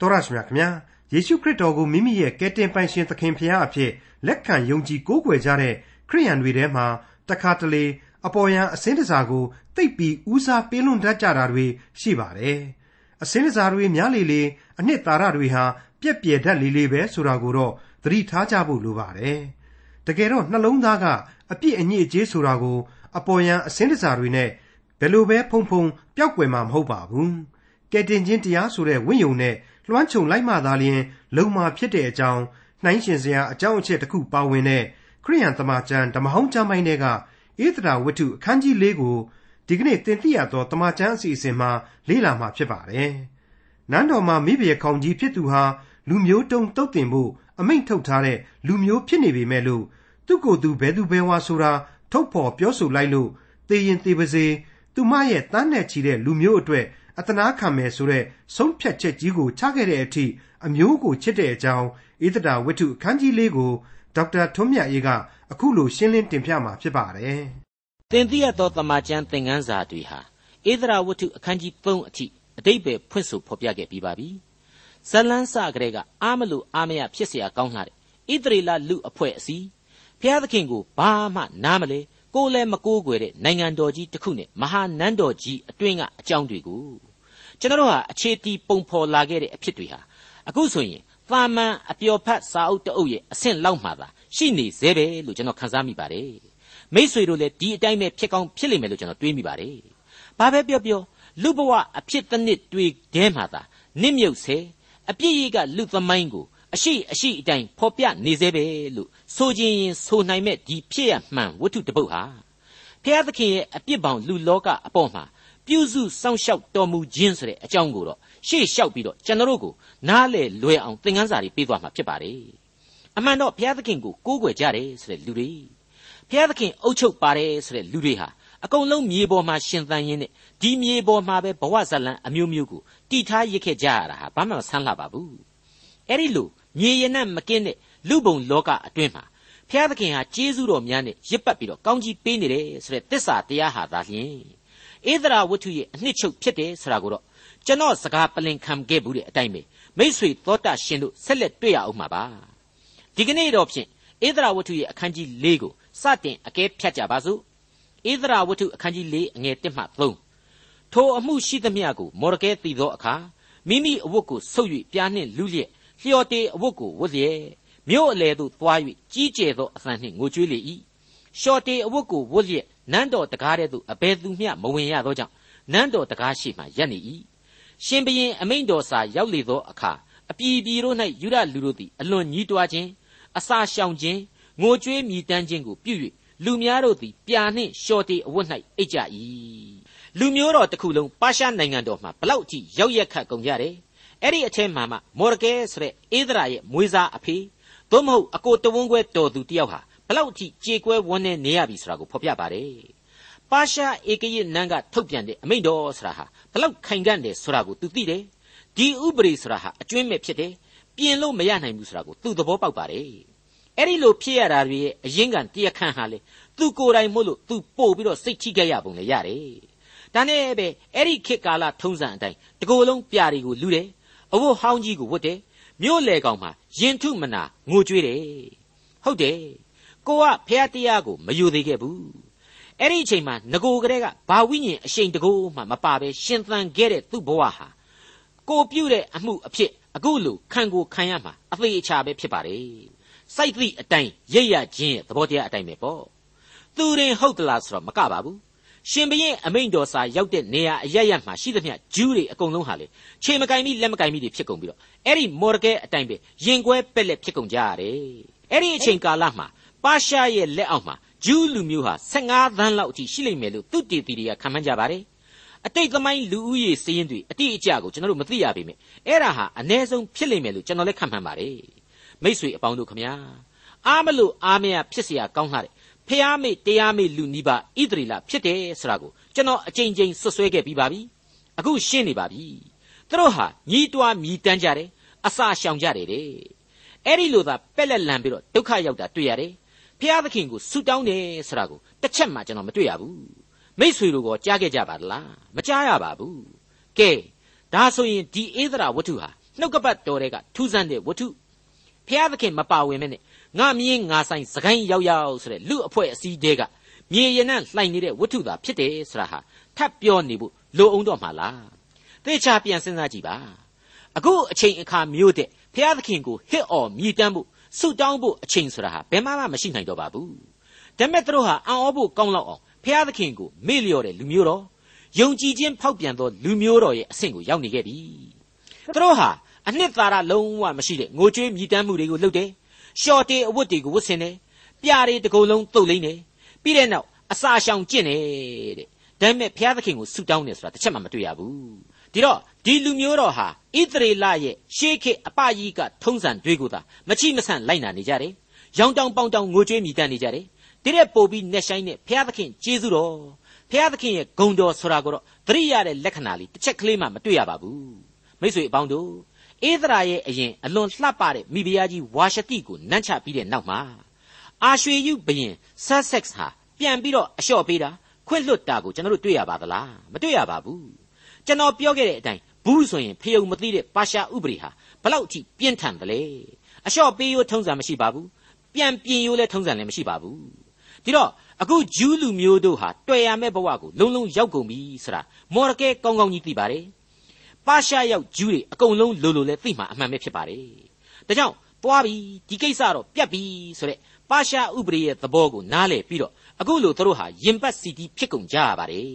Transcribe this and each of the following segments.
တော်ရရှိမြခင်ဗျာယေရှုခရစ်တော်ကိုမိမိရဲ့ကယ်တင်ပိုင်ရှင်သခင်ဖရာအဖြစ်လက်ခံယုံကြည်ကိုးကွယ်ကြတဲ့ခရိယန်တွေထဲမှာတခါတလေအပေါ်ယံအစင်းတစားကိုတိတ်ပြီးဦးစားပေးလွန်တတ်ကြတာတွေရှိပါတယ်အစင်းတစားတွေများလေလေအနှစ်သာရတွေဟာပြက်ပြယ်တတ်လေလေပဲဆိုတာကိုတော့သတိထားကြဖို့လိုပါတယ်တကယ်တော့နှလုံးသားကအပြစ်အညစ်အကြေးဆိုတာကိုအပေါ်ယံအစင်းတစားတွေနဲ့ဘယ်လိုပဲဖုံဖုံပျောက်ကွယ်မှာမဟုတ်ပါဘူးကယ်တင်ခြင်းတရားဆိုတဲ့ဝိညာဉ်နဲ့ လွှမ်းခြုံလိုက်မှသာလျှင် လုံမာဖြစ်တဲ့အကြောင်းနှိုင်းရှင်စရာအကြောင်းအချက်တစ်ခုပါဝင်တဲ့ခရိယန်သမာကျမ်းဓမ္မဟောင်းကျမ်းပိုင်းတွေကဧသရာဝတ္ထုအခန်းကြီး၄ကိုဒီကနေ့သင်သိရသောတမန်ကျမ်းအစီအစဉ်မှာလေ့လာမှာဖြစ်ပါတယ်။နန်းတော်မှာမိဘရခေါင်ကြီးဖြစ်သူဟာလူမျိုးတုံးတုတ်တင်ဖို့အမိန့်ထုတ်ထားတဲ့လူမျိုးဖြစ်နေပေမဲ့လို့သူ့ကိုယ်သူဘယ်သူဘယ်ဝါဆိုတာထုတ်ဖော်ပြောဆိုလိုက်လို့သေရင်သေပါစေသူမရဲ့တန်းနဲ့ချီတဲ့လူမျိုးအတွက် အတနာခံမယ်ဆိုတဲ့ဆုံးဖြတ်ချက်ကြီးကိုချခဲ့တဲ့အထိအမျိုးကိုချစ်တဲ့အကြောင်းဧသတာဝတ္ထုအခန်းကြီးလေးကိုဒေါက်တာထွန်းမြတ်အေးကအခုလိုရှင်းလင်းတင်ပြมาဖြစ်ပါတယ်။သင်သိရသောတမန်ကျမ်းသင်ခန်းစာတွေဟာဧသရာဝတ္ထုအခန်းကြီး3အထိအတိတ်ပဲဖွင့်ဆိုဖော်ပြခဲ့ပြီးပါပြီ။ဇလန်းစကလေးကအာမလို့အာမရဖြစ်เสียကောင်းလာတဲ့ဣသရေလလူအဖွဲ့အစည်းဘုရားသခင်ကိုဘာမှနားမလဲကိုယ်လည်းမကိုးကွယ်တဲ့နိုင်ငံတော်ကြီးတစ်ခုနဲ့မဟာနန်းတော်ကြီးအတွင်းကအကြောင်းတွေကို ကျွန်တော်တို့ဟာအခြေတီးပုံဖော်လာခဲ့တဲ့အဖြစ်တွေဟာအခုဆိုရင်သာမန်အပျော်ဖတ်စာအုပ်တအုပ်ရဲ့အဆင့်လောက်မှသာရှိနေသေးပဲလို့ကျွန်တော်ခန်းစားမိပါတယ်မိษွေတို့လည်းဒီအတိုင်းပဲဖြစ်ကောင်းဖြစ်လိမ့်မယ်လို့ကျွန်တော်တွေးမိပါတယ်ဘာပဲပြောပြောလူဘဝအဖြစ်တစ်နှစ်တွေတဲမှသာနစ်မြုပ်စေအပြစ်ရိကလူသမိုင်းကိုအရှိအရှိအတိုင်းဖော်ပြနေသေးပဲလို့ဆိုခြင်းရင်ဆိုနိုင်မဲ့ဒီဖြစ်ရမှန်ဝတ္ထုတစ်ပုဒ်ဟာဖျားသခင်ရဲ့အပြစ်ပေါင်းလူလောကအပေါ်မှာ ပြုစုစောင့်ရှောက်တော်မူခြင်းဆိုတဲ့အကြောင်းကိုတော့ရှေ့လျှောက်ပြီးတော့ကျွန်တော်တို့ကိုနားလေလွယ်အောင်သင်ခန်းစာတွေပေးသွားမှာဖြစ်ပါတယ်အမှန်တော့ဘုရားသခင်ကိုကိုးကွယ်ကြတယ်ဆိုတဲ့လူတွေဘုရားသခင်အုပ်ချုပ်ပါတယ်ဆိုတဲ့လူတွေဟာအကုန်လုံးမြေပေါ်မှာရှင်သန်ရင်းနဲ့ဒီမြေပေါ်မှာပဲဘဝဇလံအမျိုးမျိုးကိုတည်ထားရစ်ခဲ့ကြရတာဟာဘာမှမဆန်းလှပါဘူးအဲ့ဒီလိုမြေရနံ့မကင်းတဲ့လူပုံလောကအတွင်းမှာဘုရားသခင်ဟာကျေးဇူးတော်များနဲ့ရစ်ပတ်ပြီးတော့ကောင်းကြီးပေးနေတယ်ဆိုတဲ့တစ္ဆာတရားဟာသာလျှင် ဧဒရာဝတ္ထုရဲ့အနှစ်ချုပ်ဖြစ်တယ်ဆိုတာကိုတော့ကျွန်တော်စကားပလင်ခံခဲ့ဘူးတဲ့အတိုင်းပဲမိษွေသောတာရှင်တို့ဆက်လက်တွေ့ရအောင်မှာပါဒီကနေ့တော့ဖြင့်ဧဒရာဝတ္ထုရဲ့အခန်းကြီး၄ကိုစတင်အကဲဖြတ်ကြပါစို့ဧဒရာဝတ္ထုအခန်းကြီး၄အငယ်၁မှ3ထိုအမှုရှိသမျှကိုမော်ရကဲတည်သောအခါမိမိအဝတ်ကိုဆုပ်၍ပြားနှင့်လူလျက်လျှော်တေအဝတ်ကိုဝတ်လျက်မြို့အလယ်သို့သွား၍ကြီးကျယ်သောအသံနှင့်ငိုကြွေးလေ၏ လျှော်တေအဝတ်ကိုဝတ်လျက်နန်းတော်တကားတဲ့သို့အဘယ်သူမျှမဝင်ရသောကြောင့်နန်းတော်တကားရှိမှရပ်နေ၏ရှင်ဘရင်အမိန့်တော်စာရောက်လေသောအခါအပြည်ပြည်တို့၌ယူရလူတို့သည်အလွန်ညှိတွားခြင်းအစာရှောင်ခြင်းငိုကြွေးမြည်တမ်းခြင်းကိုပြု၍လူများတို့သည်ပြာနှင့်ရှော်တေအဝတ်၌အိတ်ကြ၏လူမျိုးတော်တစ်ခုလုံးပါရှားနိုင်ငံတော်မှာဘလောက်အထိရောက်ရက်ခတ်ကုန်ကြတယ်အဲ့ဒီအထဲမှာမှမော်ရကဲဆိုတဲ့ဧဒရာရဲ့မွေးစားအဖေသို့မဟုတ်အကိုတဝန်းခွဲတော်သူတယောက်ဟာ ဘလောက်အထိကြေကွဲဝန်းနေနေရပြီဆိုတာကိုဖော်ပြပါတယ်ပါရှားဧကရစ်နန်းကထုတ်ပြန်တဲ့အမိန့်တော်ဆိုတာဟာဘလောက်ခိုင်ခန့်တယ်ဆိုတာကိုသူသိတယ်ဒီဥပဒေဆိုတာဟာအကျွင်းမဲ့ဖြစ်တယ်ပြင်လို့မရနိုင်ဘူးဆိုတာကိုသူသဘောပေါက်ပါတယ်အဲ့ဒီလိုဖြစ်ရတာတွေရဲ့အရင်းခံတရားခံဟာလေသူကိုယ်တိုင်မို့လို့သူပို့ပြီးတော့စိတ်ထိခဲ့ရပုံလေရတယ်ဒါနဲ့ပဲအဲ့ဒီခေတ်ကာလထုံးစံအတိုင်းတကိုယ်လုံးပြာတွေကိုလူတယ်အဝတ်ဟောင်းကြီးကိုဝတ်တယ်မြို့လေကောင်မှာရင်ထုမနာငိုကြွေးတယ်ဟုတ်တယ် ကိုကဖះတရားကိုမယူသေးခဲ့ဘူးအဲ့ဒီအချိန်မှာငโกကလေးကဘာဝိညာဉ်အရှိန်တကိုးမှမပါပဲရှင်သန်ခဲ့တဲ့သူ့ဘဝဟာကိုပြုတ်တဲ့အမှုအဖြစ်အခုလိုခံကိုခံရမှာအသေးအချာပဲဖြစ်ပါတယ်စိုက်သည့်အတိုင်းရိပ်ရခြင်းရဲ့သဘောတရားအတိုင်းပဲပေါ့သူရင်ဟုတ်သလားဆိုတော့မကပါဘူးရှင်ဘရင်အမိန့်တော်စာရောက်တဲ့နေရာအရရမှာရှိသမျှဂျူးတွေအကုန်လုံးဟာလေခြေမကင်ပြီးလက်မကင်ပြီးတွေဖြစ်ကုန်ပြီးတော့အဲ့ဒီမော်ဒကဲအတိုင်းပဲရင်ကွဲပက်လက်ဖြစ်ကုန်ကြရတယ်အဲ့ဒီအချိန်ကာလမှာ ပါရှားရဲ့လက်အောက်မှာဂျူးလူမျိုးဟာ15သန်းလောက်အထိရှိလိမ့်မယ်လို့သူတည်တည်တွေကခန့်မှန်းကြပါတယ်အတိတ်သမိုင်းလူဦးရေစည်းရင်းတွေအတိအကျကိုကျွန်တော်တို့မသိရပေမဲ့အဲ့ဒါဟာအ ਨੇ ဆုံးဖြစ်လိမ့်မယ်လို့ကျွန်တော်လည်းခန့်မှန်းပါတယ်မိษွေအပေါင်းတို့ခမညာအားမလို့အားမရဖြစ်เสียကောင်းလာတဲ့ဖျားမေ့တရားမေ့လူနီးပါဣသရေလဖြစ်တယ်ဆိုတာကိုကျွန်တော်အကြိမ်ကြိမ်ဆွဆွဲခဲ့ပြီးပါပြီအခုရှင်းနေပါပြီသူတို့ဟာညီးတွားမြည်တမ်းကြတယ်အစာရှောင်ကြတယ်တဲ့အဲ့ဒီလိုသာပက်လက်လန်ပြီးတော့ဒုက္ခရောက်တာတွေ့ရတယ် ဖျားသခင်ကိုဆူတောင်းတယ်ဆိုတာကိုတစ်ချက်မှကျွန်တော်မတွေ့ရဘူးမိษွေတို့ကကြားခဲ့ကြပါလားမကြားရပါဘူးကဲဒါဆိုရင်ဒီဧဒရာဝတ္ထုဟာနှုတ်ကပတ်တော်တွေကထူးဆန်းတဲ့ဝတ္ထုဖျားသခင်မပါဝင်မဲ့နဲ့ငါမြင်းငါဆိုင်စကိုင်းရောက်ရောက်ဆိုတဲ့လူအဖွဲ့အစည်းတဲကမြေရနံ့လှိုင်နေတဲ့ဝတ္ထုသာဖြစ်တယ်ဆိုတာဟာထပ်ပြောနေဖို့လိုအောင်တော့မှာလားသေချာပြန်စဉ်းစားကြည့်ပါအခုအချိန်အခါမျိုးတဲ့ဖျားသခင်ကိုဟစ်အော်မြည်တမ်းဖို့ ဆုတောင်းဖို့အချိန်ဆိုတာဟာဘယ်မှမရှိနိုင်တော့ပါဘူးဒါမဲ့သူတို့ဟာအံ့ဩဖို့ကောင်းလောက်အောင်ဖျားသခင်ကိုမေ့လျော့တဲ့လူမျိုးတော်ယုံကြည်ခြင်းဖောက်ပြန်သောလူမျိုးတော်ရဲ့အဆင့်ကိုရောက်နေခဲ့ပြီသူတို့ဟာအနှစ်သာရလုံးဝမရှိတဲ့ငိုကြွေးမြည်တမ်းမှုတွေကိုလုပ်တယ်ရှော့တေအဝတ်တွေကိုဝတ်ဆင်တယ်ပြားတွေတကုံလုံးတုတ်လိမ့်တယ်ပြီးတဲ့နောက်အစာရှောင်ကျင့်တယ်တဲ့ဒါပေမဲ့ဘုရားသခင်ကိုဆုတောင်းတယ်ဆိုတာတစ်ချက်မှမတွေ့ရဘူးဒီတော့ ဒီလူမျိုးတော်ဟာဣသရေလရဲ့ရှေးခေတ်အပကြီးကထုံးစံတွေကိုသာမချိမဆန့်လိုက်နာနေကြတယ်ရောင်တောင်ပေါင်တောင်ငိုကြွေးမြည်တမ်းနေကြတယ်ဒီတဲ့ပို့ပြီးနှက်ဆိုင်တဲ့ဘုရားသခင်ကျေးဇူးတော်ဘုရားသခင်ရဲ့ဂုဏ်တော်ဆိုတာကိုတော့သတိရတဲ့လက္ခဏာလေးတစ်ချက်ကလေးမှမတွေ့ရပါဘူးမိတ်ဆွေအပေါင်းတို့ဧဒရာရဲ့အရင်အလွန်လှပတဲ့မိဖုရားကြီးဝါရှတိကိုနမ်းချပြီးတဲ့နောက်မှာအာရွှေယုဘရင်ဆတ်ဆက်ဟာပြန်ပြီးတော့အလျှော့ပေးတာခွင့်လွတ်တာကိုကျွန်တော်တို့တွေ့ရပါသလားမတွေ့ရပါဘူးကျွန်တော်ပြောခဲ့တဲ့အတိုင်း ဘူးဆိုရင်ဖယုံမသိတဲ့ပါရှာဥပဒေဟာဘလောက်ထိပြင်းထန်တယ်လဲအလျှော့ပေးရိုးထုံးစံမရှိပါဘူးပြန်ပြင်ရိုးလည်းထုံးစံလည်းမရှိပါဘူးဒီတော့အခုဂျူးလူမျိုးတို့ဟာတွေ့ရမယ့်ဘဝကိုလုံးလုံးရောက်ကုန်ပြီဆိုတာမော်ရကဲကောင်းကောင်းကြီးသိပါတယ်ပါရှားရောက်ဂျူးတွေအကုန်လုံးလိုလိုလဲသိမှအမှန်ပဲဖြစ်ပါတယ်ဒါကြောင့်သွားပြီဒီကိစ္စတော့ပြတ်ပြီဆိုတဲ့ပါရှားဥပဒေရဲ့သဘောကိုနားလည်ပြီးတော့အခုလိုသူတို့ဟာယင်ပတ်စီတီဖြစ်ကုန်ကြရပါတယ်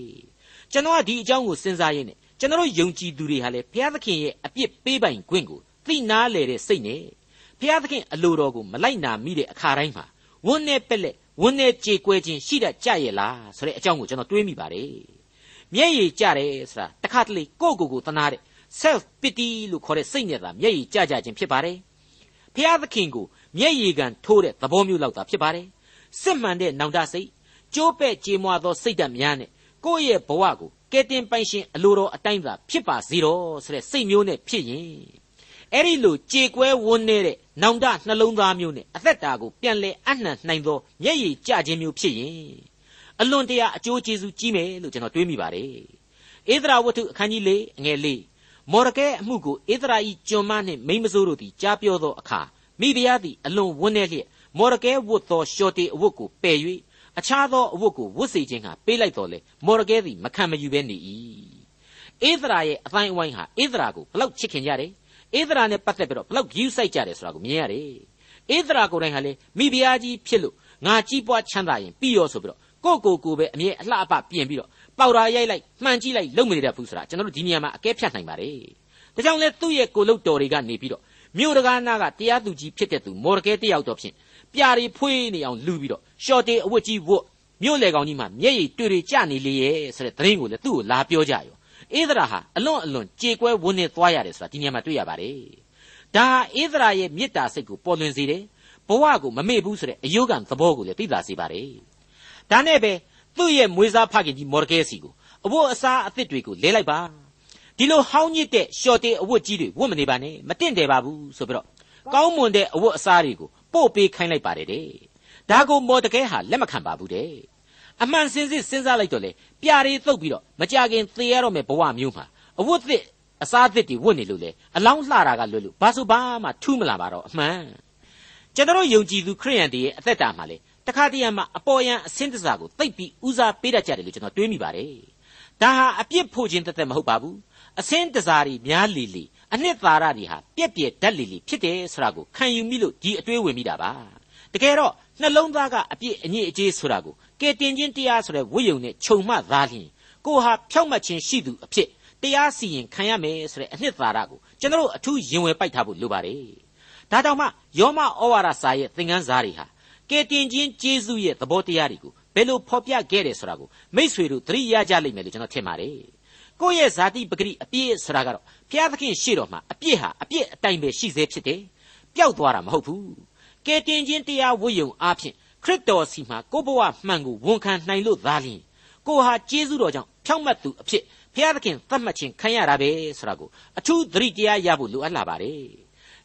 ကျွန်တော်ကဒီအကြောင်းကိုစဉ်းစားရင်းနဲ့ ကျွန်တော်ယုံကြည်သူတွေဟာလေဘုရားသခင်ရဲ့အပြစ်ပေးပိုင်ခွင့်ကိုသိနာလေတဲ့စိတ်နဲ့ဘုရားသခင်အလိုတော်ကိုမလိုက်နာမိတဲ့အခါတိုင်းမှာဝန်းနဲ့ပက်လက်ဝန်းနဲ့ကြေကွဲခြင်းရှိတတ်ကြရဲ့လားဆိုတဲ့အကြောင်းကိုကျွန်တော်တွေးမိပါတယ်မျက်ရည်ကျတယ်ဆိုတာတခါတလေကိုယ့်ကိုယ်ကိုသနာတဲ့ self pity လို့ခေါ်တဲ့စိတ်နဲ့သာမျက်ရည်ကျကြခြင်းဖြစ်ပါတယ်ဖျားသခင်ကိုမျက်ရည်ကန်ထိုးတဲ့သဘောမျိုးလောက်သာဖြစ်ပါတယ်စစ်မှန်တဲ့နောင်တစိတ်ကြိုးပဲ့ကြေမွာသောစိတ်ဓာတ်များနဲ့ကိုယ့်ရဲ့ဘဝကို ကဲတင်ပိုင်ရှင်အလိုတော်အတိုင်းသာဖြစ်ပါစေတော့ဆိုတဲ့စိတ်မျိုးနဲ့ဖြစ်ရင်အဲ့ဒီလိုကြေကွဲဝန်းနေတဲ့နောင်တနှလုံးသားမျိုးနဲ့အသက်တာကိုပြန်လဲအနှံ့နိုင်သောမျက်ရည်ကျခြင်းမျိုးဖြစ်ရင်အလွန်တရာအကျိုးကျေးဇူးကြီးမယ်လို့ကျွန်တော်တွေးမိပါတယ်ဧဒရာဝတ္ထုအခန်းကြီး၄အငယ်၄မော်ရကဲအမှုကိုဧဒရာဤကျွန်မနှင့်မိမစိုးတို့သည်ကြားပြောသောအခါမိဖုရားသည်အလွန်ဝန်းနေလျက်မော်ရကဲဝတ်သောရှော်တေအဝတ်ကိုပယ်၍ အခြားသောအဝတ်ကိုဝတ်စေခြင်းဟာပေးလိုက်တော်လေမော်ရကဲသည်မခံမယူဘဲနေ၏ဧဒရာရဲ့အတိုင်းအဝိုင်းဟာဧဒရာကိုဘလောက်ချစ်ခင်ကြတယ်ဧဒရာနဲ့ပတ်သက်ပြီးတော့ဘလောက်ဂရုစိုက်ကြတယ်ဆိုတာကိုမြင်ရတယ်ဧဒရာကိုယ်တိုင်ဟာလေမိဖုရားကြီးဖြစ်လို့ငါကြီးပွားချမ်းသာရင်ပြီးရောဆိုပြီးတော့ကိုကိုကိုပဲအမြဲအလှအပပြင်ပြီးတော့ပေါရာရိုက်လိုက်မှန်ကြည့်လိုက်လုံမနေတတ်ဘူးဆိုတာကျွန်တော်တို့ဒီနေရာမှာအကဲဖြတ်နိုင်ပါတယ်ဒါကြောင့်လဲသူ့ရဲ့ကိုလုတ်တော်တွေကနေပြီးတော့မြို့တကားနာကတရားသူကြီးဖြစ်တဲ့သူမော်ရကဲတယောက်တော့ဖြင့် ပြာတွေဖွေးနေအောင်လူပြီးတော့ရှော့တေအဝတ်ကြီးဝတ်မြို့လေကောင်ကြီးမှာမျက်ရည်တွေ့တွေကြနေလေရဲ့ဆိုတဲ့သတင်းကိုလည်းသူ့ကိုလာပြောကြရောဧဒရာဟာအလွန်အလွန်ကြေကွဲဝန်းနေသွားရတယ်ဆိုတာဒီနေရာမှာတွေ့ရပါတယ်ဒါဟာဧဒရာရဲ့မေတ္တာစိတ်ကိုပေါ်လွင်စေတယ်ဘဝကိုမမေ့ဘူးဆိုတဲ့အယုဂံသဘောကိုလည်းသိသာစေပါတယ်ဒါနဲ့ပဲသူ့ရဲ့မွေးစားဖခင်ကြီးမော်ဒကဲစီကိုအဝတ်အစားအသစ်တွေကိုလဲလိုက်ပါဒီလိုဟောင်းညစ်တဲ့ရှော့တေးအဝတ်ကြီးတွေဝတ်မနေပါနဲ့မတင့်တယ်ပါဘူးဆိုပြီးတော့ကောင်းမွန်တဲ့အဝတ်အစားတွေကို ပို့ပေးခိုင်းလိုက်ပါတယ်တဲ့ဒါကိုမော်ဒကဲဟာလက်မခံပါဘူးတဲ့အမှန်စင်စစ်စဉ်းစားလိုက်တော့လေပြာတွေသုတ်ပြီးတော့မကြခင်သေရတော့မယ်ဘဝမျိုးမှာအဝတ်သစ်အစားသစ်တွေဝတ်နေလို့လေအလောင်းလှတာကလွတ်လို့ဘာဆိုဘာမှထူးမလာပါတော့အမှန်ကျွန်တော်ယုံကြည်သူခရိယန်တွေရဲ့အသက်တာမှာလေတခါတည်းမှာအပေါ်ယံအစင်းတစားကိုသိပ်ပြီးဦးစားပေးတတ်ကြတယ်လို့ကျွန်တော်တွေးမိပါတယ်ဒါဟာအပြစ်ဖို့ခြင်းတသက်မဟုတ်ပါဘူးအစင်းတစားတွေများလီလီ အနှစ်သာရတွေဟာပြက်ပြက်ဓာတ်လီလီဖြစ်တယ်ဆိုတာကိုခံယူမိလို့ဒီအတွေးဝင်မိတာပါတကယ်တော့နှလုံးသားကအပြစ်အညစ်အကြေးဆိုတာကိုကဲတင်ချင်းတရားဆိုတဲ့ဝိယုံနဲ့ခြုံမှသာလျှင်ကိုဟာဖြောက်မှတ်ခြင်းရှိသူအဖြစ်တရားစီရင်ခံရမယ်ဆိုတဲ့အနှစ်သာရကိုကျွန်တော်အထူးရင်ဝင်ပိုက်ထားဖို့လိုပါတယ်ဒါကြောင့်မှယောမဩဝါဒစာရဲ့သင်ခန်းစာတွေဟာကဲတင်ချင်းကျေးဇူးရဲ့သဘောတရားတွေကိုဘယ်လိုဖော်ပြခဲ့တယ်ဆိုတာကိုမိษွေတို့သတိရကြလိမ့်မယ်လို့ကျွန်တော်ထင်ပါတယ် ကိုယ့်ရဲ့ဇာတိပဂရိအပြည့်ဆိုတာကတော့ဘုရားသခင်ရှေ့တော်မှာအပြည့်ဟာအပြည့်အတိုင်းပဲရှိသေးဖြစ်တယ်ပျောက်သွားတာမဟုတ်ဘူးကဲတင်ချင်းတရားဝိယုံအားဖြင့်ခရစ်တော်စီမှာကိုဘဝမှန်ကိုဝန်ခံနိုင်လို့သာလျှင်ကိုဟာကျေးဇူးတော်ကြောင့်ဖြောင့်မတ်သူအဖြစ်ဘုရားသခင်သတ်မှတ်ခြင်းခံရတာပဲဆိုတာကိုအထူးသတိတရားရဖို့လိုအပ်လာပါတယ်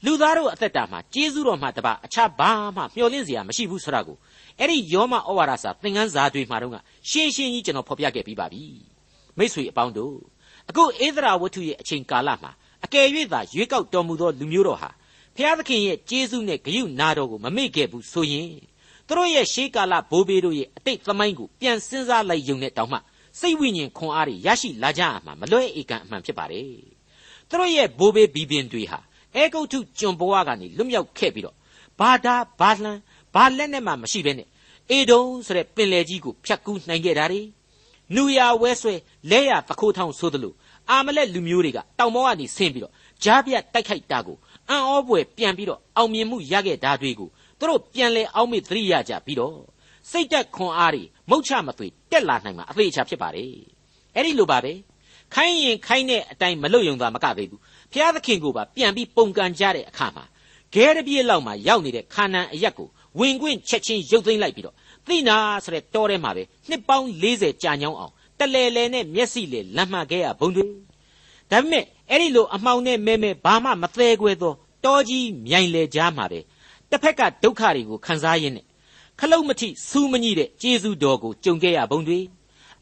လူသားတို့အသက်တာမှာကျေးဇူးတော်မှတပါအခြားဘာမှမျှော်လင့်စရာမရှိဘူးဆိုတာကိုအဲ့ဒီယောမဩဝါဒစာသင်ခန်းစာတွေမှာတော့ရှင်းရှင်းကြီးကျွန်တော်ဖော်ပြခဲ့ပြီးပါပြီ မိษွေအပေါင်းတို့အခုဧဒရာဝတ္ထုရဲ့အချိန်ကာလမှာအကယ်၍သာရွေးကောက်တော်မူသောလူမျိုးတော်ဟာဖျားသခင်ရဲ့ကျေးဇူးနဲ့ဂရုနာတော်ကိုမမေ့ခဲ့ဘူးဆိုရင်သူတို့ရဲ့ရှေးကာလဘိုးဘေးတို့ရဲ့အတိတ်သမိုင်းကိုပြန်စဉ်းစားလိုက်ယုံနဲ့တောင်မှစိတ်ဝိညာဉ်ခွန်အားတွေရရှိလာကြရမှာမလွဲဧကန်အမှန်ဖြစ်ပါတယ်သူတို့ရဲ့ဘိုးဘေးဘီဘင်တွေဟာအဲဂုတ်ထုကျွန်ဘဝကနေလွတ်မြောက်ခဲ့ပြီးတော့ဘာသာဘာလန်ဘာလက်နဲ့မှမရှိဘဲနဲ့အေဒုံဆိုတဲ့ပင်လယ်ကြီးကိုဖြတ်ကူးနိုင်ခဲ့တာတွေ နူယာဝဲဆွဲလဲရသခိုးထောင်းဆိုသလိုအာမလက်လူမျိုးတွေကတောင်ပေါ်ကနေဆင်းပြီးတော့ကြားပြတ်တိုက်ခိုက်တာကိုအံ့ဩပွေပြန်ပြီးတော့အောင်မြင်မှုရခဲ့တာတွေကိုသူတို့ပြန်လဲအောက်မေ့သတိရကြပြီးတော့စိတ်တက်ခွန်အားတွေမုတ်ချမသွေတက်လာနိုင်မှာအသေးချာဖြစ်ပါတယ်အဲ့ဒီလိုပါပဲခိုင်းရင်ခိုင်းတဲ့အတိုင်းမလုပ်ယုံတာမကသေးဘူးဖျားသခင်ကိုပါပြန်ပြီးပုံကန်ကြတဲ့အခါမှာဂဲရပြည့်လောက်မှာရောက်နေတဲ့ခါနန်အရက်ကိုဝင်ခွင့်ချက်ချင်းရုပ်သိမ်းလိုက်ပြီးတော့ သိနာဆိုတဲ့တောထဲမှာပဲနှစ်ပေါင်း40ကြာညောင်းအောင်တလဲလဲနဲ့မျက်စိလေလမ်းမှခဲ့ရဘုံတွေဒါပေမဲ့အဲ့ဒီလိုအမှောင်နဲ့မဲမဲဘာမှမသေးခွဲသောတောကြီးမြိုင်လေကြားမှာပဲတစ်ဖက်ကဒုက္ခတွေကိုခံစားရင်းနဲ့ခလုတ်မထိစူးမညိတဲ့ကျေးဇူးတော်ကိုကြုံခဲ့ရဘုံတွေ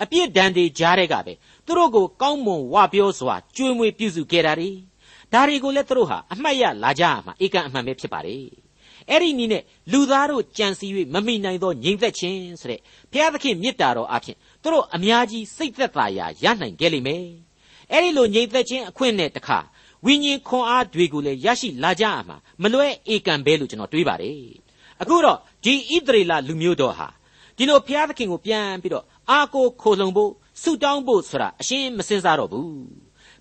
အပြစ်ဒဏ်တွေကြားတဲ့ကပဲသူတို့ကိုကောင်းမွန်ဝပြောစွာကြွေးမွေးပြုစုခဲ့တာတွေဒါတွေကိုလည်းသူတို့ဟာအမှတ်ရလာကြရမှာဧကန်အမှန်ပဲဖြစ်ပါတယ် အဲ့ဒီနည်းနဲ့လူသားတို့ကြံစည်၍မမိနိုင်သောငြိမ်သက်ခြင်းဆိုတဲ့ဘုရားသခင်မေတ္တာတော်အဖြစ်သူတို့အများကြီးစိတ်သက်သာရာရနိုင်ခဲ့လိမ့်မယ်အဲ့ဒီလိုငြိမ်သက်ခြင်းအခွင့်နဲ့တခါဝိညာဉ်ခွန်အားတွေကိုလည်းရရှိလာကြရမှာမလွဲဧကန်ပဲလို့ကျွန်တော်တွေးပါတယ်အခုတော့ဒီဣသရေလလူမျိုးတော်ဟာဒီလိုဘုရားသခင်ကိုပြန်ပြီးတော့အာကိုခိုလုံဖို့ဆုတောင်းဖို့ဆိုတာအရှင်းမစင်စားတော့ဘူး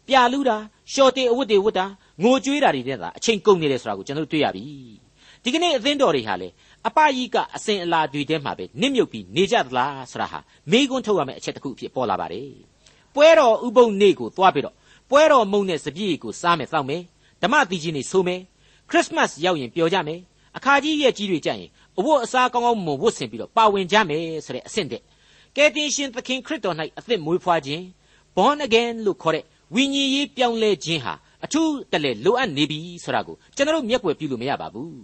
ပြာလူတာရှော်တေအဝတ်တွေဝတ်တာငိုကြွေးတာတွေနဲ့သာအချိန်ကုန်နေတယ်ဆိုတာကိုကျွန်တော်တွေ့ရပြီ ဒီကနေ့အသင်းတော်တွေဟာလေအပယိကအစဉ်အလာတွေထဲမှာပဲနစ်မြုပ်ပြီးနေကြသလားဆိုတာဟာမေးခွန်းထုတ်ရမယ့်အချက်တစ်ခုအဖြစ်ပေါ်လာပါတယ်ပွဲတော်ဥပုံနေ့ကိုသွားပြီးတော့ပွဲတော်မုံနဲ့စပြည့်ကိုစားမယ်တောက်မယ်ဓမ္မသီချင်းတွေဆိုမယ်ခရစ်မတ်ရောက်ရင်ပျော်ကြမယ်အခါကြီးရဲ့ကြီးတွေကြရင်အဝတ်အစားကောင်းကောင်းမွန်ဝတ်ဆင်ပြီးတော့ပါဝင်ကြမယ်ဆိုတဲ့အဆင့်တဲ့ကယ်တင်ရှင်သခင်ခရစ်တော်၌အသက်မွေးဖွားခြင်း born again လို့ခေါ်တဲ့ဝိညာဉ်ရေးပြောင်းလဲခြင်းဟာအထူးတလဲလိုအပ်နေပြီဆိုတာကိုကျွန်တော်မျက်ွယ်ပြုလို့မရပါဘူး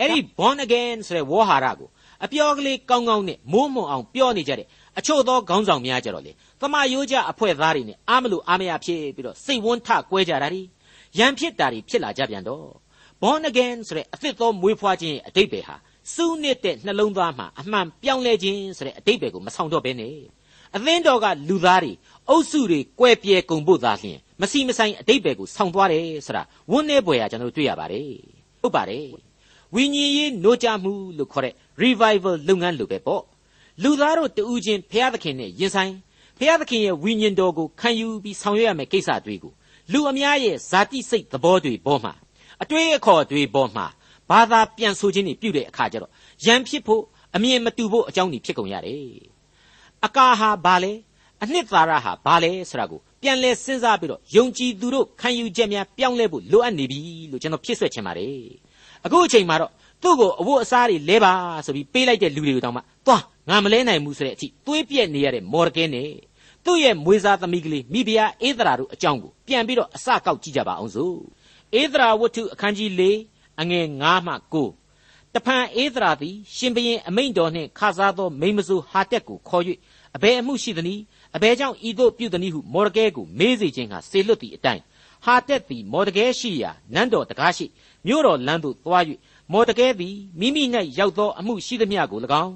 အဲ့ဒီ born again ဆိုတဲ့ဝေါ်ဟာရကိုအပြောကလေးကောင်းကောင်းနဲ့မိုးမွန်အောင်ပြောနေကြတဲ့အချို့သောခေါင်းဆောင်များကြတော့လေသမာယိုးကြအဖွဲ့သားတွေနဲ့အားမလို့အားမရဖြစ်ပြီးတော့စိတ်ဝန်းထကွဲကြတာတွေရန်ဖြစ်တာတွေဖြစ်လာကြပြန်တော့ born again ဆိုတဲ့အသစ်သောမွေးဖွားခြင်းရဲ့အတိတ်ပဲဟာစူးနစ်တဲ့နှလုံးသားမှာအမှန်ပြောင်းလဲခြင်းဆိုတဲ့အတိတ်ပဲကိုမဆောင်တော့ဘဲနဲ့အသင်းတော်ကလူသားတွေအုပ်စုတွေကွဲပြဲကုန်ဖို့သာလျှင်မစီမဆိုင်အတိတ်ပဲကိုဆောင်သွားတယ်ဆိုတာဝန်းနေပွေရကျွန်တော်တို့တွေ့ရပါတယ်ဟုတ်ပါတယ် ဝိညာဉ်ရေးနိုးကြမှုလို့ခေါ်တဲ့ revival လုပ်ငန်းလိုပဲပေါ့လူသားတို့တူးချင်းဘုရားသခင်နဲ့ယဉ်ဆိုင်ဘုရားသခင်ရဲ့ဝိညာဉ်တော်ကိုခံယူပြီးဆောင်ရွက်ရမယ့်ကိစ္စတွေကိုလူအများရဲ့ဇာတိစိတ်သဘောတွေပေါ်မှာအတွေးအခေါ်တွေပေါ်မှာဘာသာပြန်ဆိုခြင်းတွေပြုတဲ့အခါကျတော့ယံဖြစ်ဖို့အမြင်မတူဖို့အကြောင်းတွေဖြစ်ကုန်ရတယ်အကာဟာဘာလဲအနှစ်သာရဟာဘာလဲဆိုတာကိုပြန်လဲစဉ်းစားပြီးတော့ယုံကြည်သူတို့ခံယူချက်များပြောင်းလဲဖို့လိုအပ်နေပြီလို့ကျွန်တော်ဖြစ်ဆွဲချင်ပါတယ် အခုအချိန်မှာတော့သူ့ကိုအဝတ်အစားတွေလဲပါဆိုပြီးပေးလိုက်တဲ့လူတွေကိုတောင်မှသွားငါမလဲနိုင်ဘူးဆိုတဲ့အထိသွေးပြက်နေရတဲ့မော်ဒကဲနဲ့သူ့ရဲ့မွေးစားသမီးကလေးမိဖုရားအေးသရာတို့အကြောင်းကိုပြန်ပြီးတော့အစကောက်ကြည့်ကြပါအောင်စို့အေးသရာဝတ္ထုအခန်းကြီး၄အငယ်9မှ9တဖန်အေးသရာသည် ရှင်ဘရင်အမိန့်တော်နှင့်ခါစားသောမိမဆိုးဟာတက်ကိုခေါ်၍အဘယ်အမှုရှိသနည်းအဘယ်ကြောင့်ဤသို့ပြုသနည်းဟုမော်ဒကဲကိုမေးစေခြင်းကစေလွတ်သည့်အတိုင်းဟာတက်သည်မော်ဒကဲရှိရာနန်းတော်တကားရှိ မြို့တော်လမ်းသို့သွား၍မော်ဒကဲသည်မိမိ၌ရောက်သောအမှုရှိသမျှကို၎င်း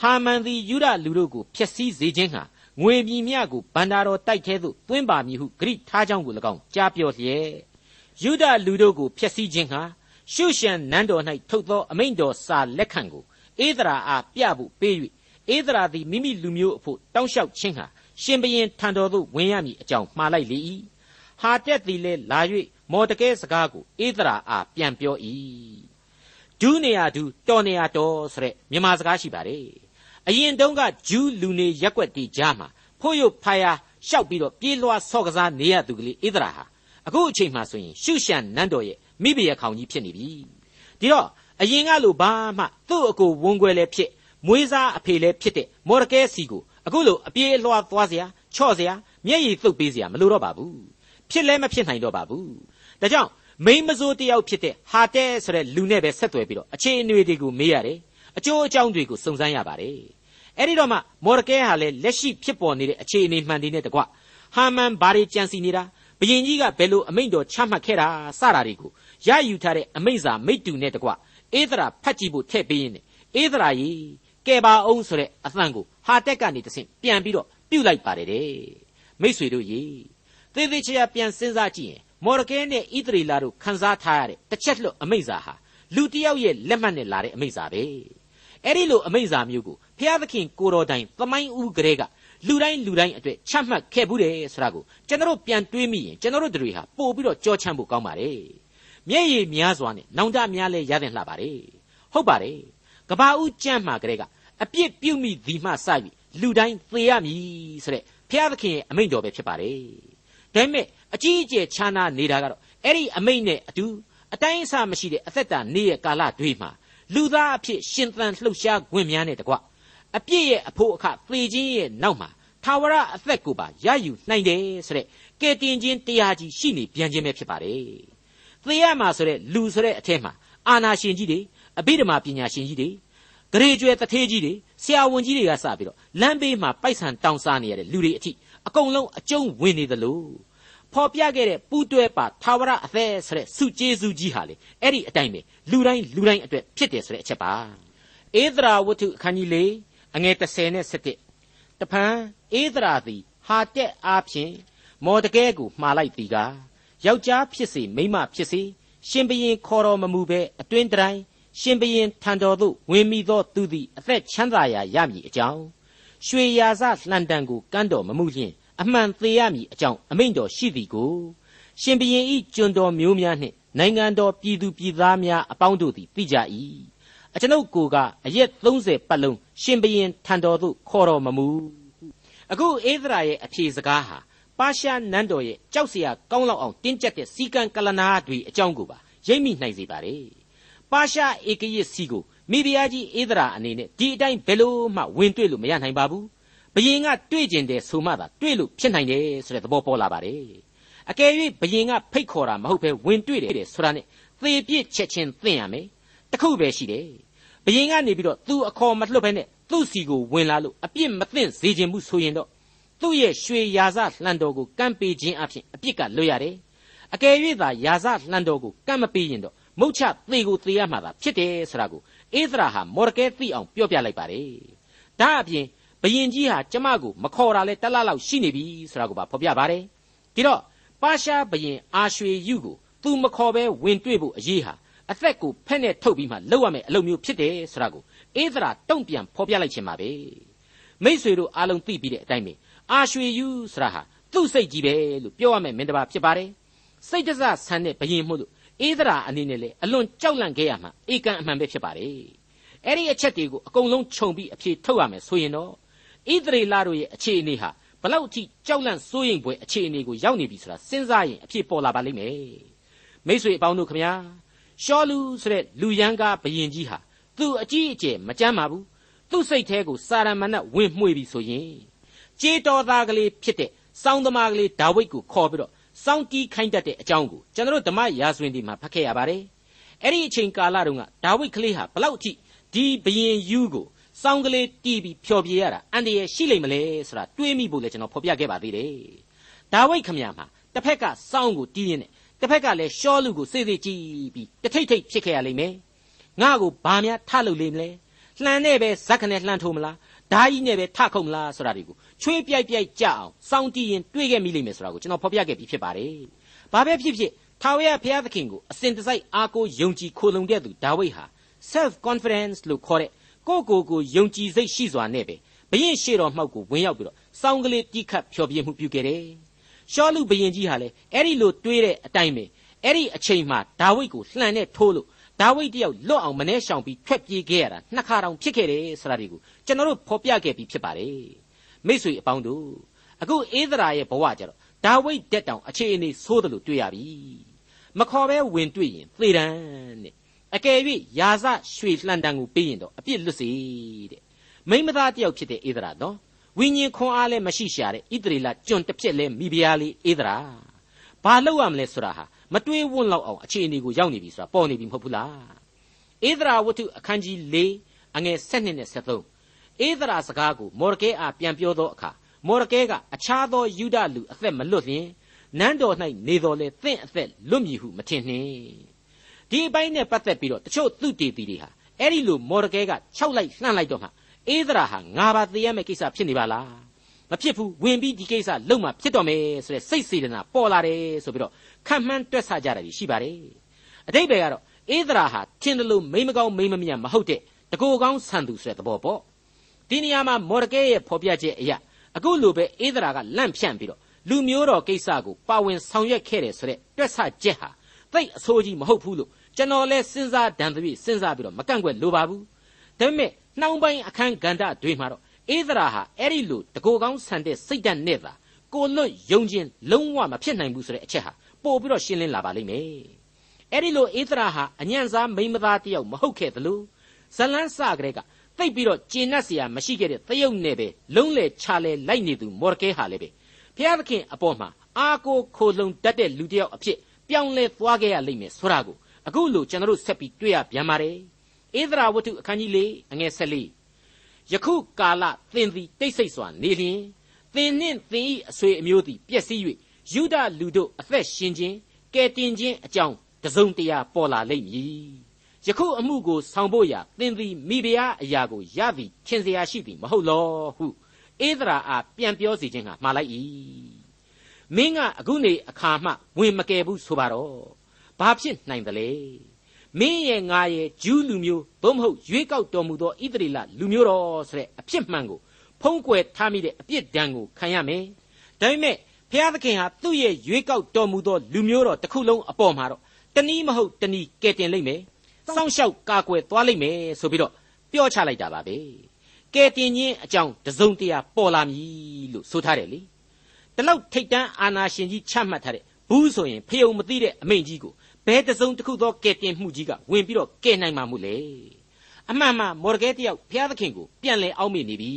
ဟာမန်သည်ယူဒလူတို့ကိုဖျက်ဆီးစေခြင်းဟာငွေမြီမြကိုဗန္တာတော်တိုက်ထဲသို့သွင်းပါမည်ဟုဂရိထားကြောင်းကို၎င်းကြားပြောလျက်ယူဒလူတို့ကိုဖျက်ဆီးခြင်းဟာရှုရှံနန်းတော်၌ထုတ်သောအမိန့်တော်စာလက်ခံကိုဧဒရာအားပြဖို့ပေး၍ဧဒရာသည်မိမိလူမျိုးအဖို့တောင်းလျှောက်ခြင်းဟာရှင်ဘရင်ထံတော်သို့ဝင်ရမည်အကြောင်းမှားလိုက်လေ၏ဟာတက်သည်လည်းလာ၍ မော်တကဲစကားကိုဧဒရာအားပြန်ပြော၏ဒူးနေရဒူးတော်နေရတော်ဆိုတဲ့မြန်မာစကားရှိပါတယ်အရင်တုန်းကဂျူးလူနေရက်ွက်တီကြားမှာဖို့ရုပ်ဖာယာရှောက်ပြီးတော့ပြေးလွှားဆော့ကစားနေရသူကလေးဣဒရာဟာအခုအချိန်မှဆိုရင်ရှုရှံနန်းတော်ရဲ့မိဘရခေါင်ကြီးဖြစ်နေပြီဒီတော့အရင်ကလိုဘာမှသူ့အကိုဝန်းခွဲလည်းဖြစ်မွေးစားအဖေလည်းဖြစ်တဲ့မော်ရကဲစီကိုအခုလိုအပြေးအလွှားသွားเสียချော့เสียမျက်ရည်သုတ်ပေးเสียမလိုတော့ပါဘူးဖြစ်လဲမဖြစ်နိုင်တော့ပါဘူး ဒါကြောင့်မိမစိုးတယောက်ဖြစ်တဲ့ဟာတဲဆိုတဲ့လူနဲ့ပဲဆက်သွယ်ပြီးတော့အခြေအနေတွေကိုမေးရတယ်အကျိုးအကြောင်းတွေကိုစုံစမ်းရပါတယ်အဲ့ဒီတော့မှမော်ဒကဲဟာလည်းလက်ရှိဖြစ်ပေါ်နေတဲ့အခြေအနေမှန်တွေနဲ့တကွဟာမန်ဘာတွေကြံစီနေတာဘယင်ကြီးကဘယ်လိုအမိန့်တော်ချမှတ်ခဲ့တာစတာတွေကိုရယူထားတဲ့အမိန့်စာမိတ္တူနဲ့တကွအေးသရာဖတ်ကြည့်ဖို့ထည့်ပေးရင်အေးသရာကြီးကဲပါအောင်ဆိုတဲ့အသံကိုဟာတက်ကနေတဆင့်ပြန်ပြီးတော့ပြုတ်လိုက်ပါတယ်တဲ့မိษွေတို့ရေသေသေးချာချာပြန်စဉ်းစားကြည့်ရင် မော်ရကဲနဲ့ဣသရေလတို့ခန်းစားထားရတဲ့တစ်ချက်လွတ်အမိန့်စာဟာလူတစ်ယောက်ရဲ့လက်မှတ်နဲ့လာတဲ့အမိန့်စာပဲအဲ့ဒီလိုအမိန့်စာမျိုးကိုဘုရားသခင်ကိုတော်တိုင်သမိုင်းဦးကလေးကလူတိုင်းလူတိုင်းအတွက်ချမှတ်ခဲ့ဘူးတယ်ဆိုတာကိုကျွန်တော်ပြန်တွေးမိရင်ကျွန်တော်တို့တွေဟာပို့ပြီးတော့ကြောချမ်းဖို့ကောင်းပါတယ်မျက်ရည်များစွာနဲ့နောင်တများလဲရတဲ့လှပါတယ်ဟုတ်ပါတယ်ကဘာဦးကြမ်းမှာကလေးကအပြစ်ပြုမိသည်မှစပြီးလူတိုင်းသေရမည်ဆိုတဲ့ဘုရားသခင်ရဲ့အမိန့်တော်ပဲဖြစ်ပါတယ်ဒါပေမဲ့ အကြီးအကျယ်ခြားနာနေတာကတော့အဲ့ဒီအမိန့်နဲ့အတူအတိုင်းအဆမရှိတဲ့အသက်တာနေ့ရဲ့ကာလတွေမှာလူသားအဖြစ်ရှင်သန်လှုပ်ရှားခွင့်များနဲ့တကွအပြစ်ရဲ့အဖို့အခသေခြင်းရဲ့နောက်မှာထာဝရအသက်ကိုပါရယူနိုင်တယ်ဆိုတဲ့ကဲတင်ခြင်းတရားကြီးရှိနေပြန်ခြင်းပဲဖြစ်ပါတယ်သေရမှာဆိုတဲ့လူဆိုတဲ့အထက်မှာအာနာရှင်ကြီးတွေအဘိဓမ္မာပညာရှင်ကြီးတွေဂရေကျွဲတထေးကြီးတွေဆရာဝန်ကြီးတွေကစပြီးတော့လမ်းဘေးမှာပိုက်ဆံတောင်းစားနေရတဲ့လူတွေအထိအကုန်လုံးအကျုံးဝင်နေသလို ဖော်ပြခဲ့တဲ့ပူးတွဲပါသာဝရအသက်ဆိုတဲ့စုကျေးဇူးကြီးဟာလေအဲ့ဒီအတိုင်းပဲလူတိုင်းလူတိုင်းအတွက်ဖြစ်တယ်ဆိုတဲ့အချက်ပါဧသရာဝတ္ထုအခန်းကြီး၄အငယ်30နဲ့17တဖန်ဧသရာသည်ဟာတက်အားဖြင့်မော်တကဲကိုမှားလိုက်သည်ကယောက်ျားဖြစ်စေမိန်းမဖြစ်စေရှင်ဘရင်ခေါ်တော်မမူပဲအတွင်းတိုင်းရှင်ဘရင်ထံတော်သို့ဝင်မိသောသူသည်အသက်ချမ်းသာရာရမည်အကြောင်းရွှေရာဇလှန်တံကိုကမ်းတော်မမူလျင် အမှန်သေးရမည်အကြောင်းအမိန့်တော်ရှိသည်ကိုရှင်ဘုရင်ဤကျွန်တော်မျိုးများနှင့်နိုင်ငံတော်ပြည်သူပြည်သားများအပေါင်းတို့သည်သိကြ၏အကျွန်ုပ်ကိုကအရက်30ပတ်လုံးရှင်ဘုရင်ထံတော်သို့ခေါ်တော်မမူအခုဧသရာရဲ့အဖြေစကားဟာပါရှားနန်းတော်ရဲ့ကြောက်စရာကောင်းလောက်အောင်တင်းကျပ်တဲ့စီကံကလနာတွေအကြောင်းကိုပါရိပ်မိနိုင်စေပါလေပါရှားဧကရစ်စီကိုမိဖုရားကြီးဧသရာအနေနဲ့ဒီအတိုင်းဘယ်လို့မှဝင်တွေ့လို့မရနိုင်ပါဘူး ယင်ကတွေ့ကျင်တယ်ဆိုမှသာတွေ့လို့ဖြစ်နိုင်တယ်ဆိုတဲ့သဘောပေါ်လာပါတယ်အကယ်၍ဘယင်ကဖိတ်ခေါ်တာမဟုတ်ပဲဝင်တွေ့တယ်ဆိုတာနဲ့သေပြစ်ချက်ချင်းသိရမယ်တခုပဲရှိတယ်ဘယင်ကနေပြီးတော့သူအခေါ်မလွတ်ဘဲနဲ့သူ့စီကိုဝင်လာလို့အပြစ်မသိစေခြင်းမှုဆိုရင်တော့သူ့ရဲ့ရွှေရာဇလှန်တော်ကိုကန့်ပေးခြင်းအဖြစ်အပြစ်ကလွတ်ရတယ်အကယ်၍သာရာဇလှန်တော်ကိုကန့်မပေးရင်တော့မုတ်ချသေကိုသေရမှာသာဖြစ်တယ်ဆိုတာကိုဧသရာဟာမော်ဒကဲသိအောင်ပြောပြလိုက်ပါတယ်ဒါအပြင် ဘယင်ကြီးဟာကျမကိုမခေါ်တာလဲတလားလောက်ရှိနေပြီဆိုတာကိုပါဖော်ပြပါတယ်ဒီတော့ပါရှားဘယင်အာရွှေယုကိုသူမခေါ်ပဲဝင်တွေ့ဖို့အရေးဟာအသက်ကိုဖက်နဲ့ထုတ်ပြီးမှလောက်ရမယ်အလုပ်မျိုးဖြစ်တယ်ဆိုတာကိုဧသရာတုံ့ပြန်ဖော်ပြလိုက်ခြင်းပါပဲမိษွေတို့အားလုံးသိပြီးတဲ့အတိုင်းပဲအာရွှေယုဆိုတာဟာသူ့စိတ်ကြီးပဲလို့ပြောရမယ်မင်းတပါဖြစ်ပါတယ်စိတ်တစဆန်တဲ့ဘယင်မှုလို့ဧသရာအနေနဲ့လေအလွန်ကြောက်လန့်ခဲ့ရမှာဧကန်အမှန်ပဲဖြစ်ပါတယ်အဲ့ဒီအချက်တွေကိုအကုန်လုံးခြုံပြီးအဖြေထုတ်ရမယ်ဆိုရင်တော့ ဣသရေလတို့ရဲ့အခြေအနေဟာဘလောက်အထိကြောက်လန့်စိုးရိမ်ဖွယ်အခြေအနေကိုရောက်နေပြီဆိုတာစဉ်းစားရင်အဖြစ်ပေါ်လာပါလိမ့်မယ်မိษွေအပေါင်းတို့ခမညာရှောလူဆိုတဲ့လူရန်ကားဘယင်ကြီးဟာသူ့အကြီးအကျယ်မကြမ်းပါဘူးသူ့စိတ်ထဲကိုစာရမဏတ်ဝင်မှွေပြီဆိုရင်ကြေးတော်သားကလေးဖြစ်တဲ့စောင်းသမားကလေးဒါဝိဒ်ကိုခေါ်ပြီးတော့စောင်းတီးခိုင်းတတ်တဲ့အကြောင်းကိုကျွန်တော်ဓမ္မရာဇဝင်ဒီမှာဖတ်ခဲ့ရပါတယ်အဲ့ဒီအချိန်ကာလတုန်းကဒါဝိဒ်ကလေးဟာဘလောက်အထိဒီဘယင်ယူကို စောင်းကလေးတီးပြီးဖျော်ပြရတာအန်တရရှိလိမ့်မလဲဆိုတာတွေးမိဖို့လည်းကျွန်တော်ဖော်ပြခဲ့ပါသေးတယ်ဒါဝိဒ်ခမညာမှာတစ်ဖက်ကစောင်းကိုတီးရင်းနဲ့တစ်ဖက်ကလည်းရှောလူကိုစေးစေးကြည့်ပြီးတထိတ်ထိတ်ဖြစ်ခဲ့ရလိမ့်မယ်ငါ့ကိုဘာများထလုပ်လိမ့်မလဲလှန်နဲ့ပဲဇက်ခနဲ့လှန်ထိုးမလားဓာကြီးနဲ့ပဲထခုံမလားဆိုတာတွေကိုချွေးပြိုက်ပြိုက်ကြအောင်စောင်းတီးရင်တွေးခဲ့မိလိမ့်မယ်ဆိုတာကိုကျွန်တော်ဖော်ပြခဲ့ပြီးဖြစ်ပါတယ်ဘာပဲဖြစ်ဖြစ်ထာဝရဘုရားသခင်ကိုအစဉ်တစိုက်အားကိုးယုံကြည်ခိုလုံတဲ့သူဒါဝိဒ်ဟာ self confidence လို့ခေါ်တဲ့ ကိုယ့်ကိုယ်ကိုယုံကြည်စိတ်ရှိစွာနဲ့ပဲဘရင်ရှေ့တော်မှောက်ကိုဝင်ရောက်ပြီးတော့စောင်းကလေးတိခတ်ဖျော်ပြမှုပြုခဲ့တယ်။ရှောလူဘရင်ကြီးဟာလည်းအဲ့ဒီလိုတွေးတဲ့အတိုင်းပဲအဲ့ဒီအချိန်မှာဒါဝိဒ်ကိုလှန်နဲ့ထိုးလို့ဒါဝိဒ်တယောက်လွတ်အောင်မနှဲရှောင်ပြီးထွက်ပြေးခဲ့ရတာနှစ်ခါတောင်ဖြစ်ခဲ့တယ်ဆိုတာဒီကိုကျွန်တော်တို့ဖော်ပြခဲ့ပြီးဖြစ်ပါတယ်မိษွေအပေါင်းတို့အခုအေးသရာရဲ့ဘဝကြတော့ဒါဝိဒ်တက်တောင်အခြေအနေဆိုးတယ်လို့တွေ့ရပြီမခေါ်ပဲဝင်တွေ့ရင်သေတမ်းတဲ့ အကယ်၍ယာစရွှေလှန်တံကိုပေးရင်တော့အပြစ်လွတ်စေတဲ့မိမသားတယောက်ဖြစ်တဲ့ဧဒရာနော်ဝိညာဉ်ခွန်အားလည်းမရှိရှာတဲ့ဣသရေလကျွန်တစ်ဖြစ်လဲမိဖုရားလေးဧဒရာဘာလုပ်ရမလဲဆိုတာဟာမတွေးဝန်းလောက်အောင်အခြေအနေကိုရောက်နေပြီဆိုတာပေါ်နေပြီမဟုတ်ဘူးလားဧဒရာဝတ္ထုအခန်းကြီး၄အငယ်7နဲ့73ဧဒရာစကားကိုမော်ဒကဲအားပြန်ပြောသောအခါမော်ဒကဲကအခြားသောယူဒလူအသက်မလွတ်လျင်နန်းတော်၌နေတော်လေသင့်အသက်လွတ်မည်ဟုမထင်နှင့် ဒီအပိုင်းနဲ့ပတ်သက်ပြီးတော့တချို့သူတေတီတွေဟာအဲ့ဒီလိုမော်ဒကဲကခြောက်လိုက်လှမ်းလိုက်တော့မှအေးဒရာဟာငါပါသေးရမယ့်ကိစ္စဖြစ်နေပါလားမဖြစ်ဘူးဝင်ပြီးဒီကိစ္စလုံမှဖြစ်တော့မယ်ဆိုတဲ့စိတ်စေတနာပေါ်လာတယ်ဆိုပြီးတော့ခံမှန်းတွက်ဆကြတာရှိပါတယ်အတိတ်ဘယ်ကတော့အေးဒရာဟာထင်တယ်လို့မိမကောင်းမိမမြတ်မဟုတ်တဲ့တကိုယ်ကောင်းဆန်သူဆိုတဲ့သဘောပေါ့ဒီနေရာမှာမော်ဒကဲရဲ့ဖော်ပြချက်အရာအခုလိုပဲအေးဒရာကလန့်ဖြန့်ပြီးတော့လူမျိုးတော်ကိစ္စကိုပါဝင်ဆောင်ရွက်ခဲ့တယ်ဆိုတဲ့တွက်ဆချက်ဟာသိအဆိုးကြီးမဟုတ်ဘူးလို့ ကျွန်တော်လဲစဉ်းစားဒဏ်သဖြင့်စဉ်းစားပြီးတော့မကန့်ကွက်လိုပါဘူးဒါပေမဲ့နှောင်းပိုင်းအခန်းကဏ္ဍတွေမှာတော့အေသရာဟာအဲ့ဒီလိုတကိုယ်ကောင်းဆန်တဲ့စိတ်ဓာတ်နဲ့သာကိုလွတ်ယုံခြင်းလုံးဝမဖြစ်နိုင်ဘူးဆိုတဲ့အချက်ဟာပို့ပြီးတော့ရှင်းလင်းလာပါလိမ့်မယ်အဲ့ဒီလိုအေသရာဟာအညံ့စားမိမသားတယောက်မဟုတ်ခဲ့သလိုဇလန်းစကလေးကသိပ်ပြီးတော့ကျင့်납เสียမရှိခဲ့တဲ့သယုတ်နဲ့ပဲလုံးလေချလဲလိုက်နေသူမော်ရကဲဟာလည်းပဲဘုရားသခင်အပေါ်မှာအာကိုခိုလုံတတ်တဲ့လူတစ်ယောက်အဖြစ်ပြောင်းလဲသွားခဲ့ရလိမ့်မယ်ဆိုတာကို အခုလို့ကျွန်တော်တို့ဆက်ပြီးတွေ့ရပြန်ပါတယ်ဧဒရာဝတ္ထုအခန်းကြီး၄အငယ်၁၄ယခုကာလသင်သည်တိတ်ဆိတ်စွာနေလျင်သင်နှင့်သင်၏အဆွေအမျိုးသည်ပျက်စီး၍ယုဒလူတို့အသက်ရှင်ခြင်းကယ်တင်ခြင်းအကြောင်းတစုံတရာပေါ်လာလိမ့်မည်ယခုအမှုကိုဆောင်ဖို့ရာသင်သည်မိဖုရားအရာကိုရသည်ခင်စရာရှိသည်မဟုတ်လောဟုဧဒရာအားပြန်ပြောစီခြင်းကမှားလိုက်၏မင်းကအခုနေအခါမှဝင်မကယ်ဘူးဆိုပါတော့ ဘာဖြစ်နိုင်သလဲမင်းရဲ့ငါရဲ့ဂျူးလူမျိုးသို့မဟုတ်ရွေးကောက်တော်မူသောဣသရေလလူမျိုးတော်ဆိုတဲ့အဖြစ်မှန်ကိုဖုံးကွယ်ထားမိတဲ့အပြစ်ဒဏ်ကိုခံရမယ်ဒါပေမဲ့ဘုရားသခင်ဟာသူ့ရဲ့ရွေးကောက်တော်မူသောလူမျိုးတော်တစ်ခုလုံးအပေါ်မှာတော့တနည်းမဟုတ်တနည်းကဲတင်လိုက်မယ်စောင့်ရှောက်ကာကွယ်သွားလိုက်မယ်ဆိုပြီးတော့ပြောချလိုက်တာပါပဲကဲတင်ခြင်းအကြောင်းတစုံတရာပေါ်လာမည်လို့ဆိုထားတယ်လေဒီလောက်ထိတ်တန်းအာနာရှင်ကြီးချမှတ်ထားတဲ့ဘူးဆိုရင်ဖယုံမသိတဲ့အမိန့်ကြီးကို ဘယ်တစုံတစ်ခုသောကဲတင်မှုကြီးကဝင်ပြီးတော့ကဲနိုင်မှာမို့လေအမှန်မှမော်ဒကဲတယောက်ဘုရားသခင်ကိုပြန်လဲအောက်မေ့နေပြီ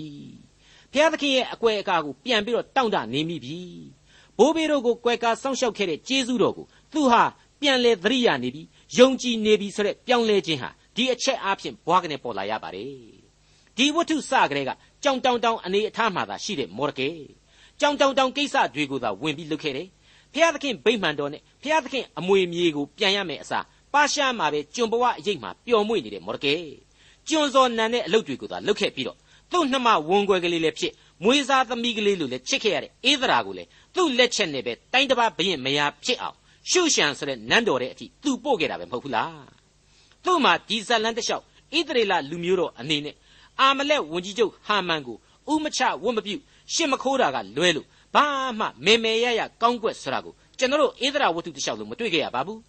ဘုရားသခင်ရဲ့အကွယ်အကာကိုပြန်ပြီးတော့တောင့်တနေမိပြီဘိုးဘေးတို့ကိုကွယ်ကာစောင့်ရှောက်ခဲ့တဲ့ကျေးဇူးတော်ကိုသူဟာပြန်လဲသတိရနေပြီယုံကြည်နေပြီဆိုတဲ့ပြောင်းလဲခြင်းဟာဒီအချက်အားဖြင့်ဘွားကနေပေါ်လာရပါတယ်ဒီဝတ္ထုစကလေးကကြောင်တောင်တောင်အနေအထားမှသာရှိတဲ့မော်ဒကဲကြောင်တောင်တောင်ကိစ္စတွေကိုသာဝင်ပြီးလုပ်ခဲ့တယ်ဖျားသခင်ဗိမှန်တော်နဲ့ ဖျားသခင်အမွေမြေကိုပြန်ရမယ်အစားပါရှားမှာပဲကျွန်ဘဝအရေးမှာပျော်မွေ့နေတဲ့မော်ဒကဲကျွန်စော်နန်တဲ့အလုပ်တွေကိုသာလုပ်ခဲ့ပြီးတော့သူ့နှမဝန်ခွဲကလေးလည်းဖြစ်မွေးစားသမီးကလေးလိုလည်းချစ်ခဲ့ရတဲ့အေးသရာကိုလည်းသူ့လက်ချက်နဲ့ပဲတိုင်းတစ်ပါးဘရင်မယားဖြစ်အောင်ရှုရှံဆိုတဲ့နန်းတော်တဲ့အထိသူပို့ခဲ့တာပဲမဟုတ်ဘူးလားသူ့မှာဒီဇလန်တလျှောက်ဣသရေလလူမျိုးတော်အနေနဲ့အာမလက်ဝန်ကြီးချုပ်ဟာမန်ကိုဥမချဝတ်မပြုရှစ်မခိုးတာကလွဲလို့ဘာမှမေမေရရကောင်းကွက်ဆိုတာကို ကျွန်တော်တို့ဧဒရာဝတ္ထုတစ်လျှောက်လုံးမတွေ့ခဲ့ရပါဘူး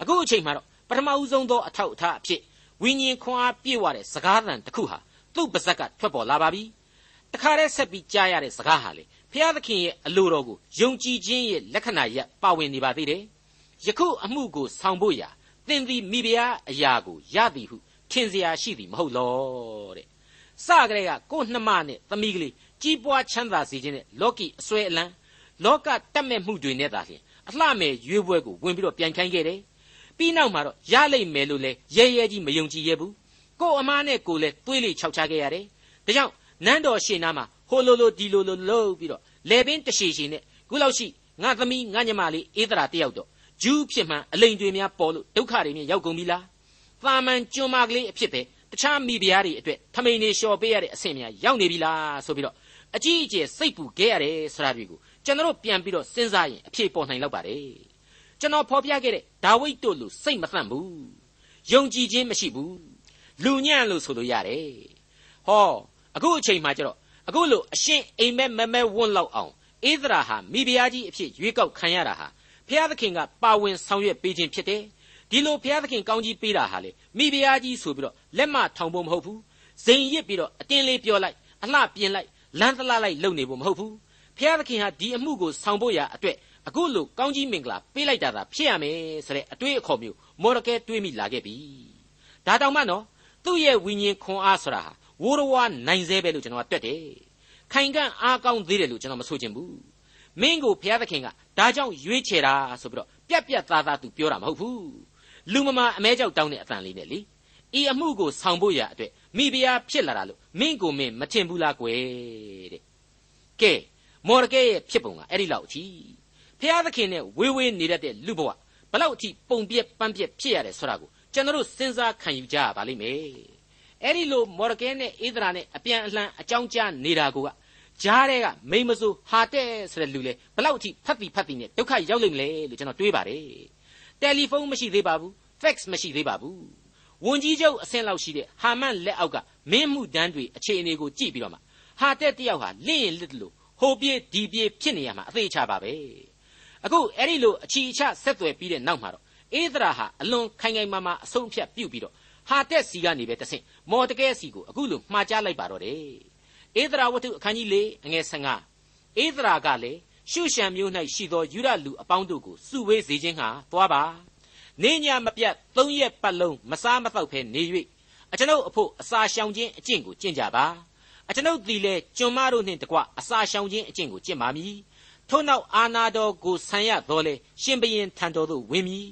အခုအချိန်မှာတော့ပထမဦးဆုံးသောအထောက်အထားအဖြစ်ဝိညာဉ်ခွန်အားပြည့်ဝတဲ့စကားသံတစ်ခုဟာသူ့ပါဇက်ကထွက်ပေါ်လာပါပြီတခါတည်းဆက်ပြီးကြားရတဲ့စကားဟာလေဖျားသခင်ရဲ့အလိုတော်ကိုယုံကြည်ခြင်းရဲ့လက္ခဏာရပ်ပါဝင်နေပါသေးတယ်ယခုအမှုကိုဆောင်ဖို့ရာသင်သည်မိဖုရားအရာကိုရသည်ဟုထင်เสียရှိသည်မဟုတ်လောတဲ့စကလေးကကို့နှမနဲ့သမီးကလေးကြီးပွားချမ်းသာစေခြင်းနဲ့လောကီအစွဲအလန်းလောကတတ်မဲ့မှုတွေနဲ့သာလျှင် အလှမဲ့ရွေးပွဲကိုဝင်ပြီးတော့ပြန်ခိုင်းခဲ့တယ်ပြီးနောက်မှာတော့ရလိမ့်မယ်လို့လဲရဲရဲကြီးမယုံကြည်ရဘူးကို့အမားနဲ့ကိုလည်းတွေးလေခြောက်ချခဲ့ရတယ်ဒါကြောင့်နန်းတော်ရှေ့နားမှာဟိုလိုလိုဒီလိုလိုလှုပ်ပြီးတော့လေပင်တရှည်ရှည်နဲ့ခုလောက်ရှိငါသမီးငါညီမလေးအေးသရာတယောက်တော့ဂျူးဖြစ်မှန်အလိန်တွေများပေါ်လို့ဒုက္ခတွေနဲ့ရောက်ကုန်ပြီလားသာမန်ကျွန်းမကလေးအဖြစ်ပဲတခြားမိဖုရားတွေအတွက်ထမိန်နေလျှော်ပေးရတဲ့အဆင့်များရောက်နေပြီလားဆိုပြီးတော့အကြီးအကျယ်စိတ်ပူခဲ့ရတယ်ဆိုတာတွေကို ကျွန်တော်ပြန်ပြီးတော့စဉ်းစားရင်အဖြေပေါ်နိုင်လောက်ပါတယ်ကျွန်တော်ဖော်ပြခဲ့တဲ့ဒါဝိဒ်တို့လူစိတ်မသန့်ဘူးယုံကြည်ခြင်းမရှိဘူးလူညံ့လို့ဆိုလို့ရတယ်ဟောအခုအချိန်မှကျတော့အခုလို့အရှင်အိမ်မက်မမဲဝွန့်လောက်အောင်ဧဒရာဟာမိဖုရားကြီးအဖြစ်ရွေးကောက်ခံရတာဟာဖျားသခင်ကပါဝင်ဆောင်ရွက်ပေးခြင်းဖြစ်တယ်ဒီလိုဘုရားသခင်ကောင်းကြီးပေးတာဟာလေမိဖုရားကြီးဆိုပြီးတော့လက်မထောင်ဖို့မဟုတ်ဘူးဇိမ်ရစ်ပြီးတော့အတင်းလေးပြောလိုက်အလှပြင်လိုက်လမ်းတလားလိုက်လုပ်နေဖို့မဟုတ်ဘူး ဘုရားသခင်ဟာဒီအမှုကိုဆောင်ဖို့ရာအတွက်အခုလိုကောင်းကြီးမင်္ဂလာပေးလိုက်တာသာဖြစ်ရမယ်ဆိုတဲ့အတွေ့အခေါ်မျိုးမော်ဒကဲတွေးမိလာခဲ့ပြီဒါတောင်မှနော်သူ့ရဲ့ဝိညာဉ်ခွန်အားဆိုတာဟာဝိုးရဝါနိုင်စေပဲလို့ကျွန်တော်ကတွက်တယ်ခိုင်ကန့်အားကောင်းသေးတယ်လို့ကျွန်တော်မဆိုချင်ဘူးမင်းကိုဘုရားသခင်ကဒါကြောင့်ရွေးချယ်တာဆိုပြီးတော့ပြက်ပြက်သားသားသူပြောတာမဟုတ်ဘူးလူမမာအမဲကြောက်တောင်းတဲ့အတန်လေးနဲ့လေဤအမှုကိုဆောင်ဖို့ရအတွက်မိဖုရားဖြစ်လာတာလို့မင်းကိုမင်းမထင်ဘူးလားကွယ်တဲ့ကဲ မော်ဒကဲရဲ့ဖြစ်ပုံကအဲ့ဒီလောက်အထိဖျားသခင်နဲ့ဝေးဝေးနေတတ်တဲ့လူဘဝဘလောက်အထိပုံပြက်ပန်းပြက်ဖြစ်ရတယ်ဆိုတာကိုကျွန်တော်တို့စဉ်းစားခံယူကြရပါလိမ့်မယ်အဲ့ဒီလိုမော်ဒကဲနဲ့ဣသရာနဲ့အပြန်အလှန်အကြောင်းကြားနေတာကိုကကြားတဲ့ကမိမစိုးဟာတဲ့ဆိုတဲ့လူလေဘလောက်အထိဖတ်ပြီးဖတ်ပြီးနဲ့ဒုက္ခရောက်လိမ့်မလဲလို့ကျွန်တော်တွေးပါတယ်တယ်လီဖုန်းမရှိသေးပါဘူး fax မရှိသေးပါဘူးဝန်ကြီးချုပ်အဆင့်လောက်ရှိတဲ့ဟာမန်လက်အောက်ကမင်းမှုတန်းတွေအခြေအနေကိုကြည့်ပြီးတော့မှဟာတဲ့တယောက်ဟာလင့်ရင်လစ်တယ်လို့ ဟိုပြေးဒီပြေးဖြစ်နေရမှာအသေးချပါပဲအခုအဲ့ဒီလိုအချီအချဆက်သွယ်ပြီးတဲ့နောက်မှာတော့အေးသရာဟာအလွန်ခိုင်ခိုင်မာမာအဆုံးဖြတ်ပြုတ်ပြီးတော့ဟာတက်စီကနေပဲတဆင့်မော်တကဲစီကိုအခုလိုမှားကြားလိုက်ပါတော့တယ်အေးသရာဝတ္ထုအခန်းကြီး၄အငယ်15အေးသရာကလည်းရှုရှံမျိုး၌ရှိသောယူရလူအပေါင်းတို့ကိုစုဝေးစေခြင်းဟာသွားပါနေညမပြတ်သုံးရက်ပတ်လုံးမစားမသောက်ဖဲနေ၍အကျွန်ုပ်အဖို့အစာရှောင်ခြင်းအကျင့်ကိုကျင့်ကြပါ အကျွန်ုပ်သည်လည်းကျွန်မတို့နှင့်တကွအစာရှောင်ခြင်းအကျင့်ကိုကျင့်ပါမည်ထို့နောက်အာနာတော်ကိုဆံရတော်လေရှင်ဘရင်ထံတော်သို့ဝင်မည်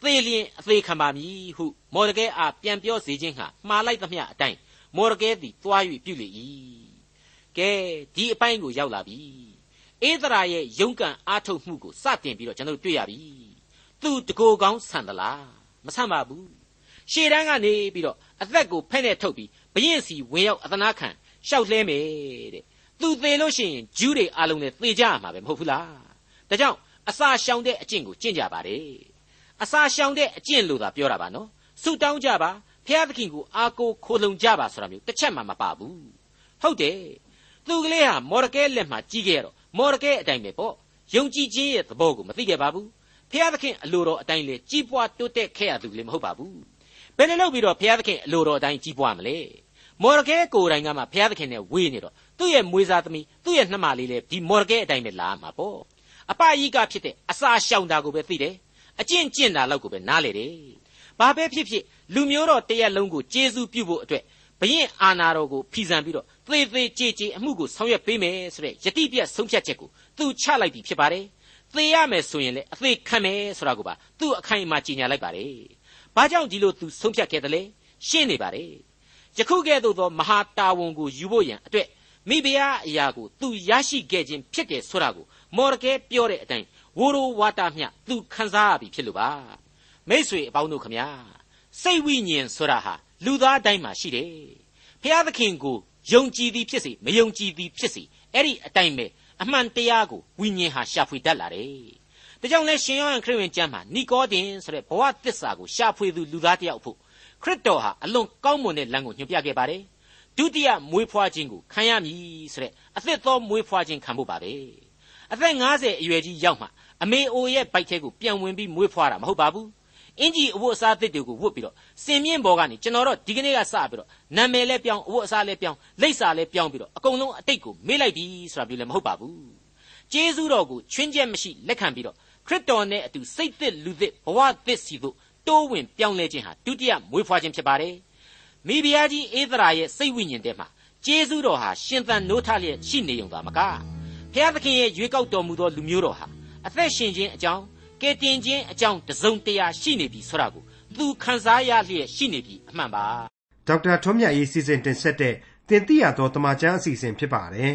သေလျင်အသေးခံပါမည်ဟုမော်ဒကဲအားပြန်ပြောစေခြင်းဟာမှားလိုက်သမျှအတိုင်းမော်ဒကဲသည်တွား၍ပြုလေ၏ကဲဒီအပိုင်းကိုရောက်လာပြီအေးသရာရဲ့ယုံကံအားထုတ်မှုကိုစတင်ပြီးတော့ကျွန်တော်တွေ့ရပြီသူတကိုယ်ကောင်းဆန်သလားမဆန်ပါဘူးရှေ့တန်းကနေပြီးတော့အသက်ကိုဖဲ့နဲ့ထုတ်ပြီးဘရင်စီဝင်ရောက်အသနာခံ ရှောက်လဲမယ်တဲ့သူသေလို့ရှိရင်ဂျူးတွေအားလုံးလည်းသေကြရမှာပဲမဟုတ်ဘူးလားဒါကြောင့်အစာရှောင်တဲ့အကျင့်ကိုကျင့်ကြပါတယ်အစာရှောင်တဲ့အကျင့်လို့သာပြောတာပါနော်ဆုတောင်းကြပါဖျားသခင်ကိုအားကိုးခိုလုံကြပါဆိုတာမျိုးတစ်ချက်မှမပါဘူးဟုတ်တယ်သူကလေးဟာမော်ဒကဲလက်မှာကြီးခဲ့ရတော့မော်ဒကဲအတိုင်းပဲပေါ့ယုံကြည်ခြင်းရဲ့သဘောကိုမသိခဲ့ပါဘူးဖျားသခင်အလိုတော်အတိုင်းလေကြီးပွားတိုးတက်ခဲ့ရသူလည်းမဟုတ်ပါဘူးဘယ်နဲ့လုပ်ပြီးတော့ဖျားသခင်အလိုတော်အတိုင်းကြီးပွားမလဲ မော်ဒကဲကိုယ်တိုင်ကမှဘုရားသခင်နဲ့ဝေးနေတော့သူ့ရဲ့မွေးစားသမီးသူ့ရဲ့နှမလေးလည်းဒီမော်ဒကဲအတိုင်းပဲလာမှာပေါ့အပကြီးကဖြစ်တဲ့အစာရှောင်တာကိုပဲသိတယ်အကျင့်ကျင့်တာလောက်ကိုပဲနားလေတယ်ဘာပဲဖြစ်ဖြစ်လူမျိုးတော်တရက်လုံးကိုကျေးဇူးပြုဖို့အတွက်ဘရင်အာနာတော်ကိုဖီဆန်ပြီးတော့သေသေးကြေကြေအမှုကိုဆောင်ရွက်ပေးမယ်ဆိုတဲ့ယတိပြတ်ဆုံးဖြတ်ချက်ကိုသူချလိုက်ပြီဖြစ်ပါတယ်သေရမယ်ဆိုရင်လည်းအသေးခံမယ်ဆိုတာကိုပါသူ့အခိုင်အမာကြီးညာလိုက်ပါတယ်ဘာကြောင့်ဒီလိုသူဆုံးဖြတ်ခဲ့တယ်လဲရှင်းနေပါတယ် ယခုကဲ့သို့သော မဟာတာဝန်ကိုယူဖို့ရန်အတွက်မိဖုရားအရာကိုသူရရှိခဲ့ခြင်းဖြစ်တယ်ဆိုတာကိုမော်ဒကဲပြောတဲ့အတိုင်းဝိုရိုဝါတာမျှသူခံစားရပြီဖြစ်လို့ပါမိษွေအပေါင်းတို့ခမညာစိတ်ဝိညာဉ်ဆိုတာဟာလူသားတိုင်းမှာရှိတယ်ဖျားသခင်ကိုယုံကြည်သည်ဖြစ်စေမယုံကြည်သည်ဖြစ်စေအဲ့ဒီအတိုင်းပဲအမှန်တရားကိုဝိညာဉ်ဟာရှာဖွေတတ်လာတယ်ဒါကြောင့်လဲရှင်ယောဟန်ခရစ်ဝင်ကျမ်းမှာနီကောတင်ဆိုတဲ့ဘဝသစ္စာကိုရှာဖွေသူလူသားတယောက်ဖို့ ခရစ်တော်ဟာအလွန်ကောင်းမွန်တဲ့လမ်းကိုညွှန်ပြခဲ့ပါတယ်ဒုတိယမွေးဖွားခြင်းကိုခံရမည်ဆိုတဲ့အသစ်သောမွေးဖွားခြင်းခံဖို့ပါပဲအသက်50အရွယ်ကြီးရောက်မှအမေအိုရဲ့ဘိုက်ထဲကိုပြန်ဝင်ပြီးမွေးဖွားတာမဟုတ်ပါဘူးအင်ကြီးအဝတ်အစားသစ်တွေကိုဝတ်ပြီးတော့စင်မြင့်ဘော်ကနေကျွန်တော်တို့ဒီကနေ့ကစပြီးတော့နာမည်လည်းပြောင်းအဝတ်အစားလည်းပြောင်းလိပ်စာလည်းပြောင်းပြီးတော့အကုန်လုံးအတိတ်ကိုမေ့လိုက်ပြီဆိုတာမျိုးလည်းမဟုတ်ပါဘူးကျေးဇူးတော်ကိုချွင်းချက်မရှိလက်ခံပြီးတော့ခရစ်တော်နဲ့အတူစိတ်သစ်လူသစ်ဘဝသစ်စီတို့ တိုးဝင်ပြောင်းလဲခြင်းဟာဒုတိယမွေးဖွားခြင်းဖြစ်ပါတယ်မိဖုရားကြီးဧသရာရဲ့စိတ်ဝိညာဉ်ထဲမှာကျေးဇူးတော်ဟာရှင်သန်နိုးထလျက်ရှိနေုံသာမကဘုရားသခင်ရဲ့ရွေးကောက်တော်မူသောလူမျိုးတော်ဟာအသက်ရှင်ခြင်းအကြောင်းကယ်တင်ခြင်းအကြောင်းတစုံတရာရှိနေပြီဆိုတာကိုသူခန်းစားရလျက်ရှိနေပြီအမှန်ပါဒေါက်တာထွန်းမြတ်ရေးစီစဉ်တင်ဆက်တဲ့တင်ပြရသောတမချန်းအစီအစဉ်ဖြစ်ပါတယ်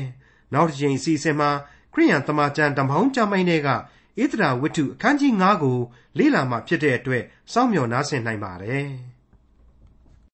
နောက်တစ်ချိန်အစီအစဉ်မှာခရိယန်တမချန်းဓမ္မောင်းကျမ်းပိုင်းတွေက ဣသရာဝတ္ထုအခန်းကြီး9ကိုလေ့လာမှဖြစ်တဲ့အတွက်စောင့်မျှော်နားဆင်နိုင်ပါတယ်။